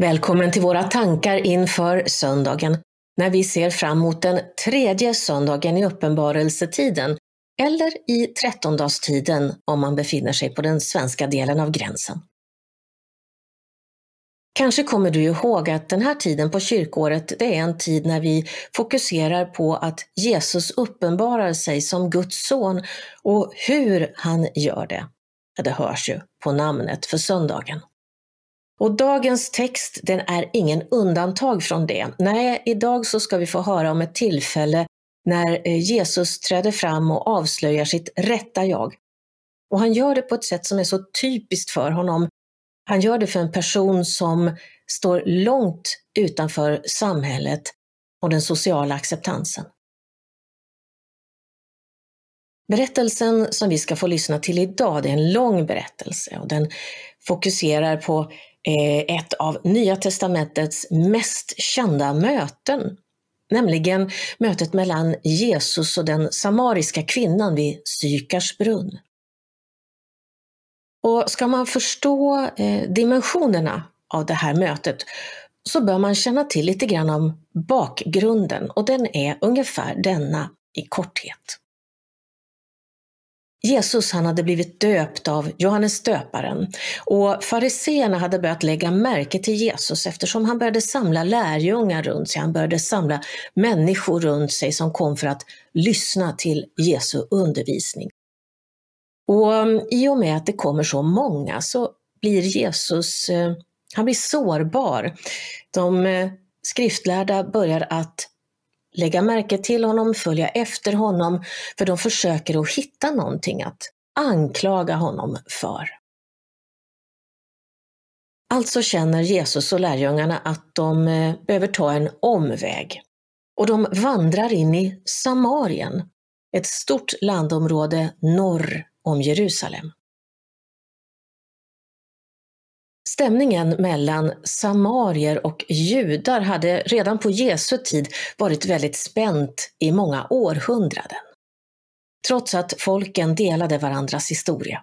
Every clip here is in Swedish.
Välkommen till våra tankar inför söndagen, när vi ser fram emot den tredje söndagen i uppenbarelsetiden, eller i trettondagstiden om man befinner sig på den svenska delen av gränsen. Kanske kommer du ihåg att den här tiden på kyrkåret, det är en tid när vi fokuserar på att Jesus uppenbarar sig som Guds son och hur han gör det. Det hörs ju på namnet för söndagen. Och dagens text, den är ingen undantag från det. Nej, idag så ska vi få höra om ett tillfälle när eh, Jesus träder fram och avslöjar sitt rätta jag. Och han gör det på ett sätt som är så typiskt för honom. Han gör det för en person som står långt utanför samhället och den sociala acceptansen. Berättelsen som vi ska få lyssna till idag, det är en lång berättelse och den fokuserar på Eh, ett av Nya testamentets mest kända möten, nämligen mötet mellan Jesus och den samariska kvinnan vid Sykars brunn. Och ska man förstå eh, dimensionerna av det här mötet så bör man känna till lite grann om bakgrunden och den är ungefär denna i korthet. Jesus han hade blivit döpt av Johannes döparen och fariseerna hade börjat lägga märke till Jesus eftersom han började samla lärjungar runt sig. Han började samla människor runt sig som kom för att lyssna till Jesu undervisning. Och mm, i och med att det kommer så många så blir Jesus eh, han blir sårbar. De eh, skriftlärda börjar att lägga märke till honom, följa efter honom, för de försöker att hitta någonting att anklaga honom för. Alltså känner Jesus och lärjungarna att de eh, behöver ta en omväg. Och de vandrar in i Samarien, ett stort landområde norr om Jerusalem. Stämningen mellan samarier och judar hade redan på Jesu tid varit väldigt spänt i många århundraden. Trots att folken delade varandras historia.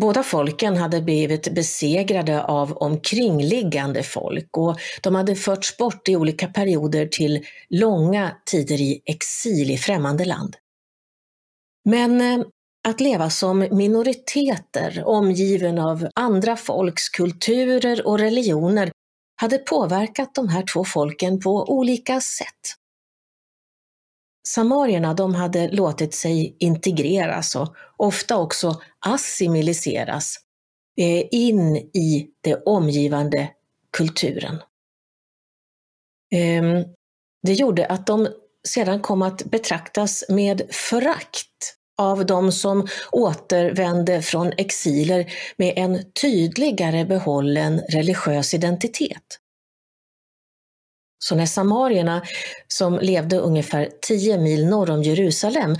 Båda folken hade blivit besegrade av omkringliggande folk och de hade förts bort i olika perioder till långa tider i exil i främmande land. Men eh, att leva som minoriteter omgiven av andra folks kulturer och religioner hade påverkat de här två folken på olika sätt. Samarierna de hade låtit sig integreras och ofta också assimiliseras eh, in i den omgivande kulturen. Ehm, det gjorde att de sedan kom att betraktas med förakt av de som återvände från exiler med en tydligare behållen religiös identitet. Så när samarierna, som levde ungefär 10 mil norr om Jerusalem,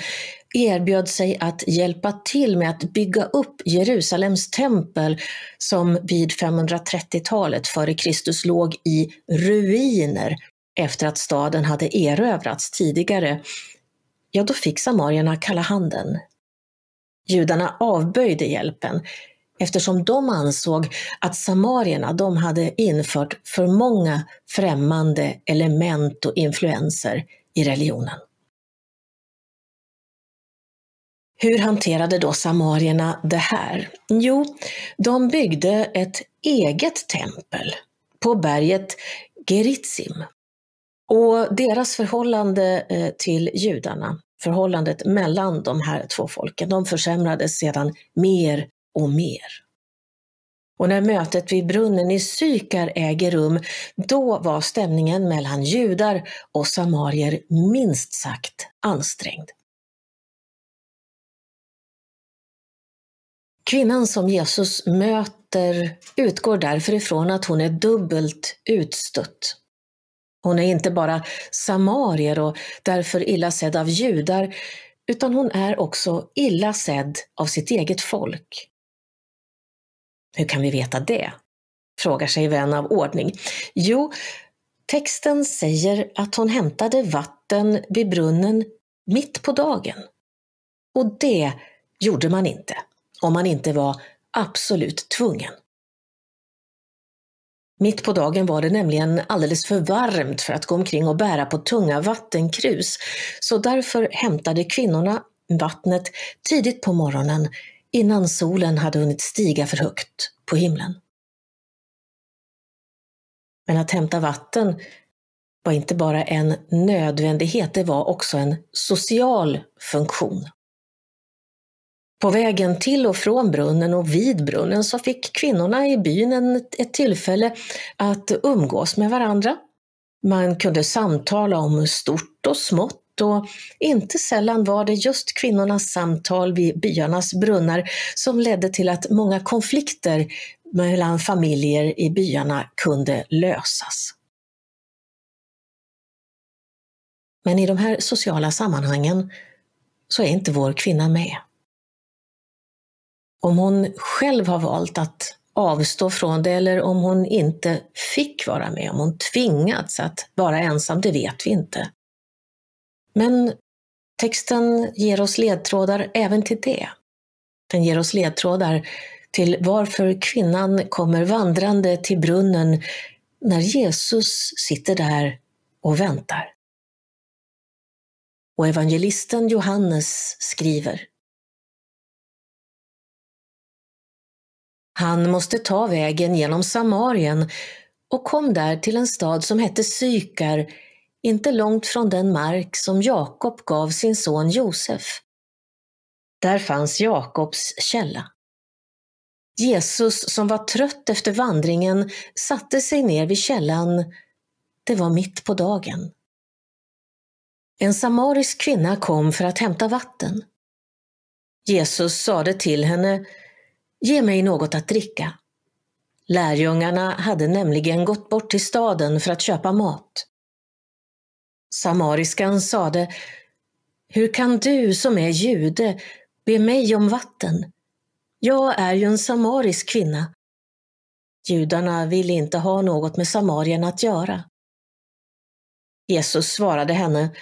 erbjöd sig att hjälpa till med att bygga upp Jerusalems tempel som vid 530-talet före Kristus låg i ruiner efter att staden hade erövrats tidigare, ja då fick samarierna kalla handen. Judarna avböjde hjälpen eftersom de ansåg att samarierna de hade infört för många främmande element och influenser i religionen. Hur hanterade då samarierna det här? Jo, de byggde ett eget tempel på berget Gerizim och deras förhållande eh, till judarna, förhållandet mellan de här två folken, de försämrades sedan mer och mer. Och när mötet vid brunnen i Sykar äger rum, då var stämningen mellan judar och samarier minst sagt ansträngd. Kvinnan som Jesus möter utgår därför ifrån att hon är dubbelt utstött. Hon är inte bara samarier och därför illa sedd av judar, utan hon är också illa sedd av sitt eget folk. Hur kan vi veta det? frågar sig vän av ordning. Jo, texten säger att hon hämtade vatten vid brunnen mitt på dagen. Och det gjorde man inte, om man inte var absolut tvungen. Mitt på dagen var det nämligen alldeles för varmt för att gå omkring och bära på tunga vattenkrus, så därför hämtade kvinnorna vattnet tidigt på morgonen innan solen hade hunnit stiga för högt på himlen. Men att hämta vatten var inte bara en nödvändighet, det var också en social funktion. På vägen till och från brunnen och vid brunnen så fick kvinnorna i byn ett tillfälle att umgås med varandra. Man kunde samtala om stort och smått och inte sällan var det just kvinnornas samtal vid byarnas brunnar som ledde till att många konflikter mellan familjer i byarna kunde lösas. Men i de här sociala sammanhangen så är inte vår kvinna med. Om hon själv har valt att avstå från det eller om hon inte fick vara med, om hon tvingats att vara ensam, det vet vi inte. Men texten ger oss ledtrådar även till det. Den ger oss ledtrådar till varför kvinnan kommer vandrande till brunnen när Jesus sitter där och väntar. Och evangelisten Johannes skriver Han måste ta vägen genom Samarien och kom där till en stad som hette Sykar, inte långt från den mark som Jakob gav sin son Josef. Där fanns Jakobs källa. Jesus, som var trött efter vandringen, satte sig ner vid källan. Det var mitt på dagen. En samarisk kvinna kom för att hämta vatten. Jesus sade till henne, Ge mig något att dricka. Lärjungarna hade nämligen gått bort till staden för att köpa mat. Samariskan sade, Hur kan du som är jude be mig om vatten? Jag är ju en samarisk kvinna. Judarna ville inte ha något med Samarien att göra. Jesus svarade henne,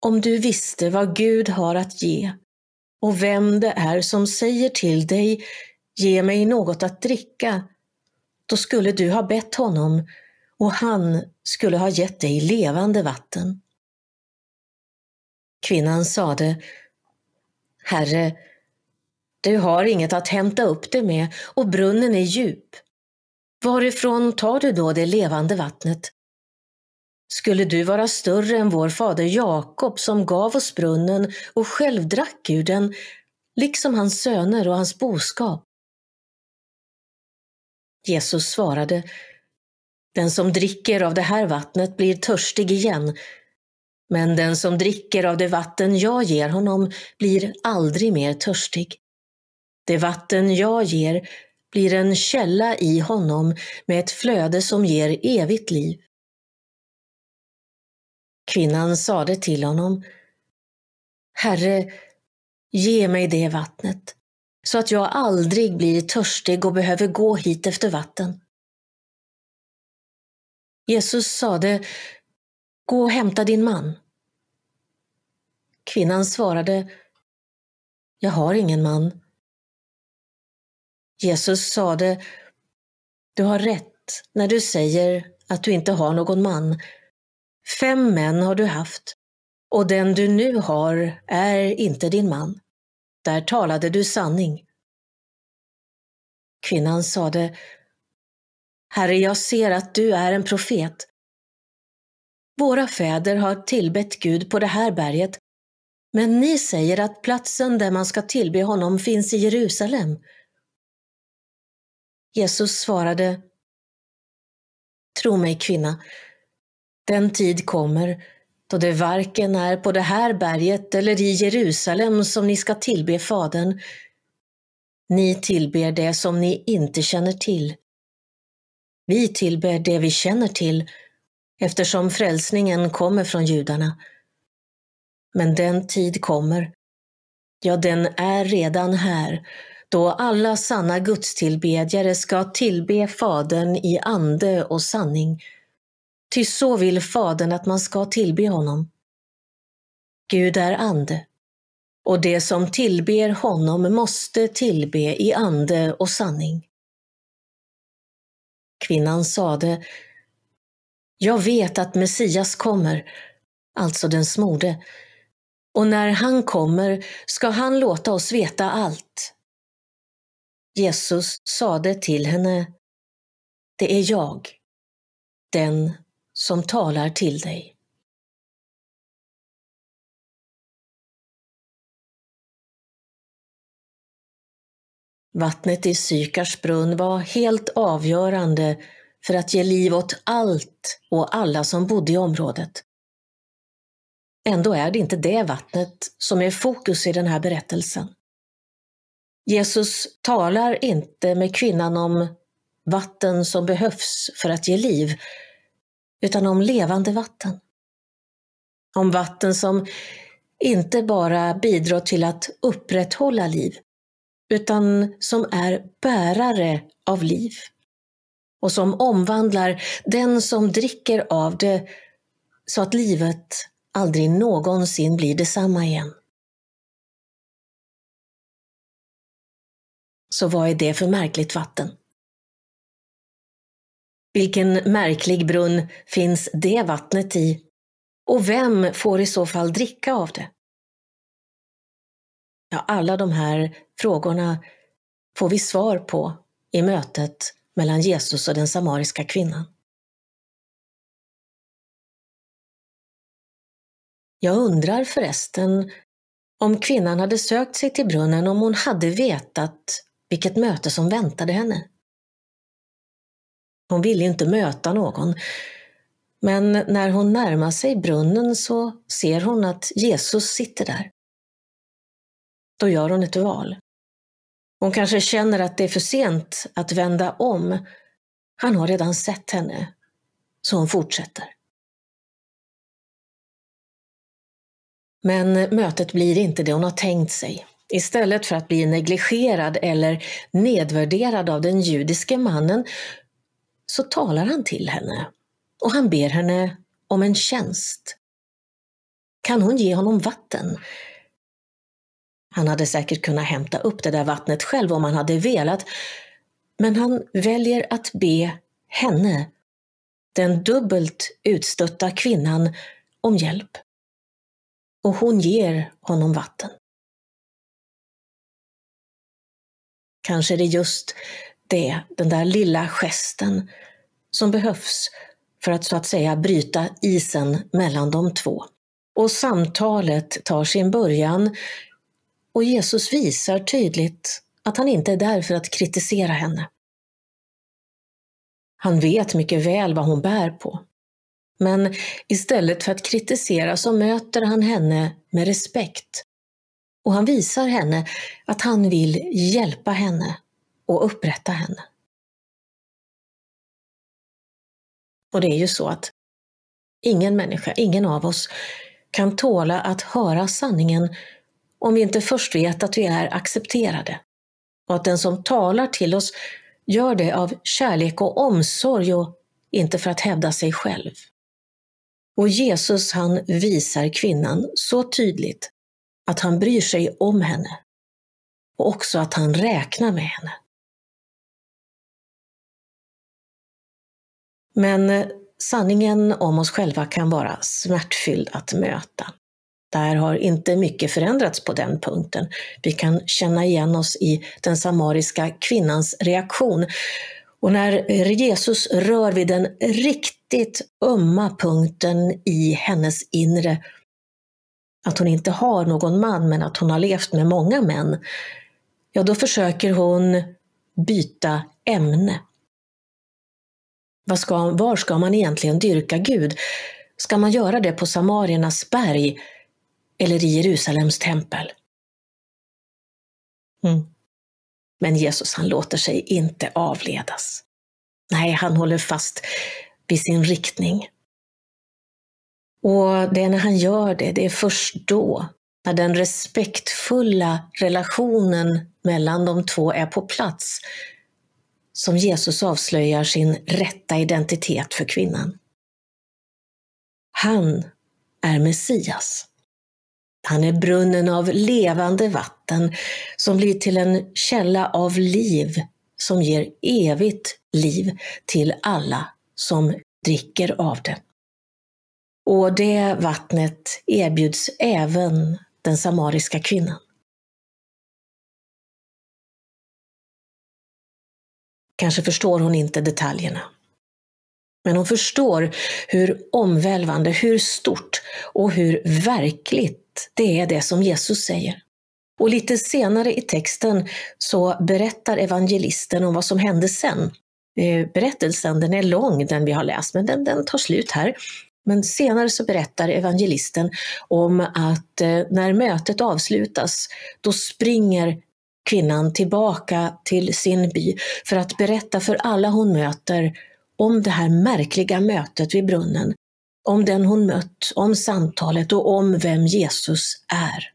Om du visste vad Gud har att ge och vem det är som säger till dig, ge mig något att dricka, då skulle du ha bett honom och han skulle ha gett dig levande vatten. Kvinnan sade, Herre, du har inget att hämta upp det med och brunnen är djup. Varifrån tar du då det levande vattnet? Skulle du vara större än vår fader Jakob som gav oss brunnen och själv drack ur den, liksom hans söner och hans boskap? Jesus svarade, den som dricker av det här vattnet blir törstig igen, men den som dricker av det vatten jag ger honom blir aldrig mer törstig. Det vatten jag ger blir en källa i honom med ett flöde som ger evigt liv. Kvinnan sade till honom, Herre, ge mig det vattnet, så att jag aldrig blir törstig och behöver gå hit efter vatten. Jesus sade, Gå och hämta din man. Kvinnan svarade, Jag har ingen man. Jesus sade, Du har rätt när du säger att du inte har någon man. Fem män har du haft och den du nu har är inte din man. Där talade du sanning. Kvinnan sade, Herre, jag ser att du är en profet. Våra fäder har tillbett Gud på det här berget, men ni säger att platsen där man ska tillbe honom finns i Jerusalem. Jesus svarade, Tro mig kvinna, den tid kommer då det varken är på det här berget eller i Jerusalem som ni ska tillbe Fadern. Ni tillber det som ni inte känner till. Vi tillber det vi känner till eftersom frälsningen kommer från judarna. Men den tid kommer, ja den är redan här, då alla sanna gudstillbedjare ska tillbe Fadern i ande och sanning. Ty så vill Fadern att man ska tillbe honom. Gud är ande, och det som tillber honom måste tillbe i ande och sanning. kvinnan sade Jag vet att Messias kommer, alltså den smorde, och när han kommer ska han låta oss veta allt. Jesus sade till henne Det är jag, den som talar till dig. Vattnet i Sykars brunn var helt avgörande för att ge liv åt allt och alla som bodde i området. Ändå är det inte det vattnet som är fokus i den här berättelsen. Jesus talar inte med kvinnan om vatten som behövs för att ge liv, utan om levande vatten. Om vatten som inte bara bidrar till att upprätthålla liv, utan som är bärare av liv och som omvandlar den som dricker av det så att livet aldrig någonsin blir detsamma igen. Så vad är det för märkligt vatten? Vilken märklig brunn finns det vattnet i? Och vem får i så fall dricka av det? Ja, alla de här frågorna får vi svar på i mötet mellan Jesus och den samariska kvinnan. Jag undrar förresten om kvinnan hade sökt sig till brunnen om hon hade vetat vilket möte som väntade henne. Hon ville inte möta någon, men när hon närmar sig brunnen så ser hon att Jesus sitter där. Då gör hon ett val. Hon kanske känner att det är för sent att vända om. Han har redan sett henne, så hon fortsätter. Men mötet blir inte det hon har tänkt sig. Istället för att bli negligerad eller nedvärderad av den judiske mannen så talar han till henne och han ber henne om en tjänst. Kan hon ge honom vatten? Han hade säkert kunnat hämta upp det där vattnet själv om han hade velat, men han väljer att be henne, den dubbelt utstötta kvinnan, om hjälp. Och hon ger honom vatten. Kanske är det just det, den där lilla gesten, som behövs för att så att säga bryta isen mellan de två. Och samtalet tar sin början och Jesus visar tydligt att han inte är där för att kritisera henne. Han vet mycket väl vad hon bär på. Men istället för att kritisera så möter han henne med respekt. Och han visar henne att han vill hjälpa henne och upprätta henne. Och det är ju så att ingen människa, ingen av oss, kan tåla att höra sanningen om vi inte först vet att vi är accepterade och att den som talar till oss gör det av kärlek och omsorg och inte för att hävda sig själv. Och Jesus han visar kvinnan så tydligt att han bryr sig om henne och också att han räknar med henne. Men eh, sanningen om oss själva kan vara smärtfylld att möta. Där har inte mycket förändrats på den punkten. Vi kan känna igen oss i den samariska kvinnans reaktion. Och när Jesus rör vid den riktigt ömma punkten i hennes inre, att hon inte har någon man men att hon har levt med många män, ja då försöker hon byta ämne. Var ska, var ska man egentligen dyrka Gud? Ska man göra det på Samariernas berg eller i Jerusalems tempel. Mm. Men Jesus han låter sig inte avledas. Nej, han håller fast vid sin riktning. Och det är när han gör det, det är först då, när den respektfulla relationen mellan de två är på plats, som Jesus avslöjar sin rätta identitet för kvinnan. Han är Messias. Han är brunnen av levande vatten som blir till en källa av liv som ger evigt liv till alla som dricker av det. Och det vattnet erbjuds även den samariska kvinnan. Kanske förstår hon inte detaljerna. Men hon förstår hur omvälvande, hur stort och hur verkligt det är det som Jesus säger. Och lite senare i texten så berättar evangelisten om vad som hände sen. Eh, berättelsen den är lång, den vi har läst, men den, den tar slut här. Men senare så berättar evangelisten om att eh, när mötet avslutas, då springer kvinnan tillbaka till sin by för att berätta för alla hon möter om det här märkliga mötet vid brunnen, om den hon mött, om samtalet och om vem Jesus är.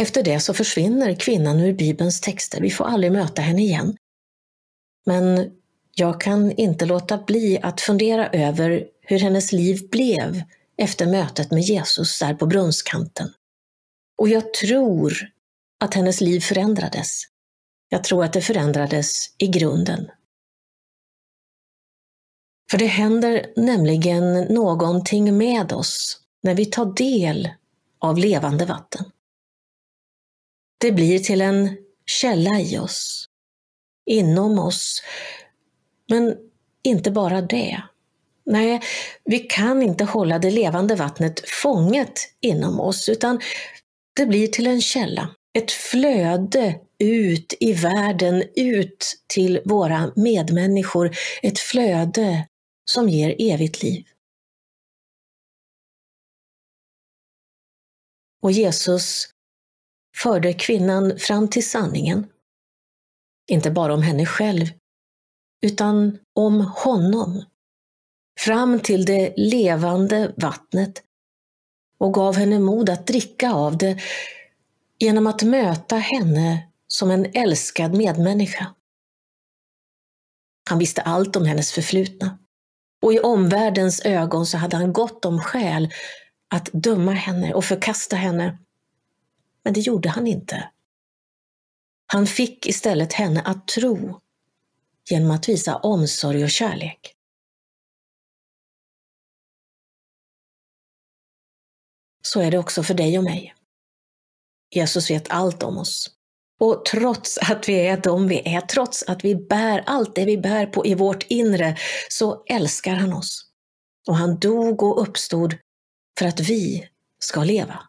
Efter det så försvinner kvinnan ur Bibelns texter. Vi får aldrig möta henne igen. Men jag kan inte låta bli att fundera över hur hennes liv blev efter mötet med Jesus där på brunnskanten. Och jag tror att hennes liv förändrades. Jag tror att det förändrades i grunden. För det händer nämligen någonting med oss när vi tar del av levande vatten. Det blir till en källa i oss, inom oss. Men inte bara det. Nej, vi kan inte hålla det levande vattnet fånget inom oss, utan det blir till en källa, ett flöde ut i världen, ut till våra medmänniskor, ett flöde som ger evigt liv. Och Jesus förde kvinnan fram till sanningen. Inte bara om henne själv, utan om honom. Fram till det levande vattnet och gav henne mod att dricka av det genom att möta henne som en älskad medmänniska. Han visste allt om hennes förflutna och i omvärldens ögon så hade han gott om skäl att döma henne och förkasta henne men det gjorde han inte. Han fick istället henne att tro genom att visa omsorg och kärlek. Så är det också för dig och mig. Jesus vet allt om oss. Och trots att vi är de vi är, trots att vi bär allt det vi bär på i vårt inre, så älskar han oss. Och han dog och uppstod för att vi ska leva.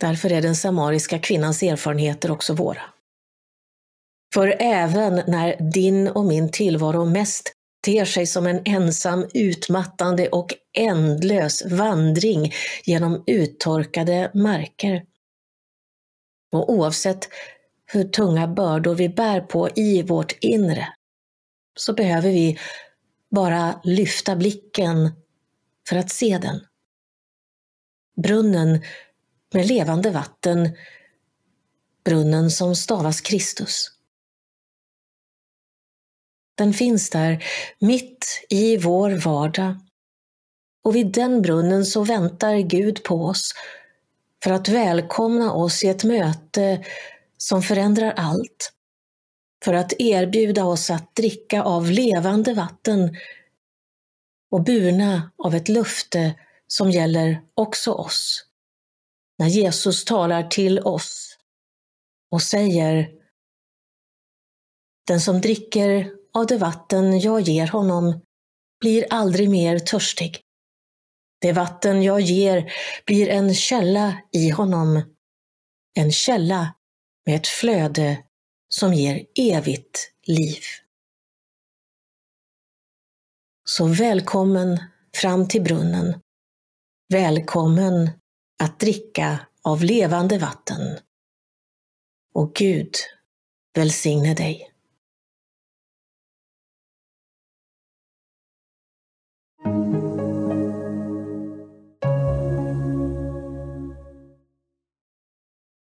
Därför är den samariska kvinnans erfarenheter också våra. För även när din och min tillvaro mest ter sig som en ensam, utmattande och ändlös vandring genom uttorkade marker. Och oavsett hur tunga bördor vi bär på i vårt inre, så behöver vi bara lyfta blicken för att se den. Brunnen med levande vatten, brunnen som stavas Kristus. Den finns där, mitt i vår vardag. Och vid den brunnen så väntar Gud på oss för att välkomna oss i ett möte som förändrar allt. För att erbjuda oss att dricka av levande vatten och burna av ett löfte som gäller också oss när Jesus talar till oss och säger Den som dricker av det vatten jag ger honom blir aldrig mer törstig. Det vatten jag ger blir en källa i honom, en källa med ett flöde som ger evigt liv. Så välkommen fram till brunnen. Välkommen att dricka av levande vatten. Och Gud välsigne dig.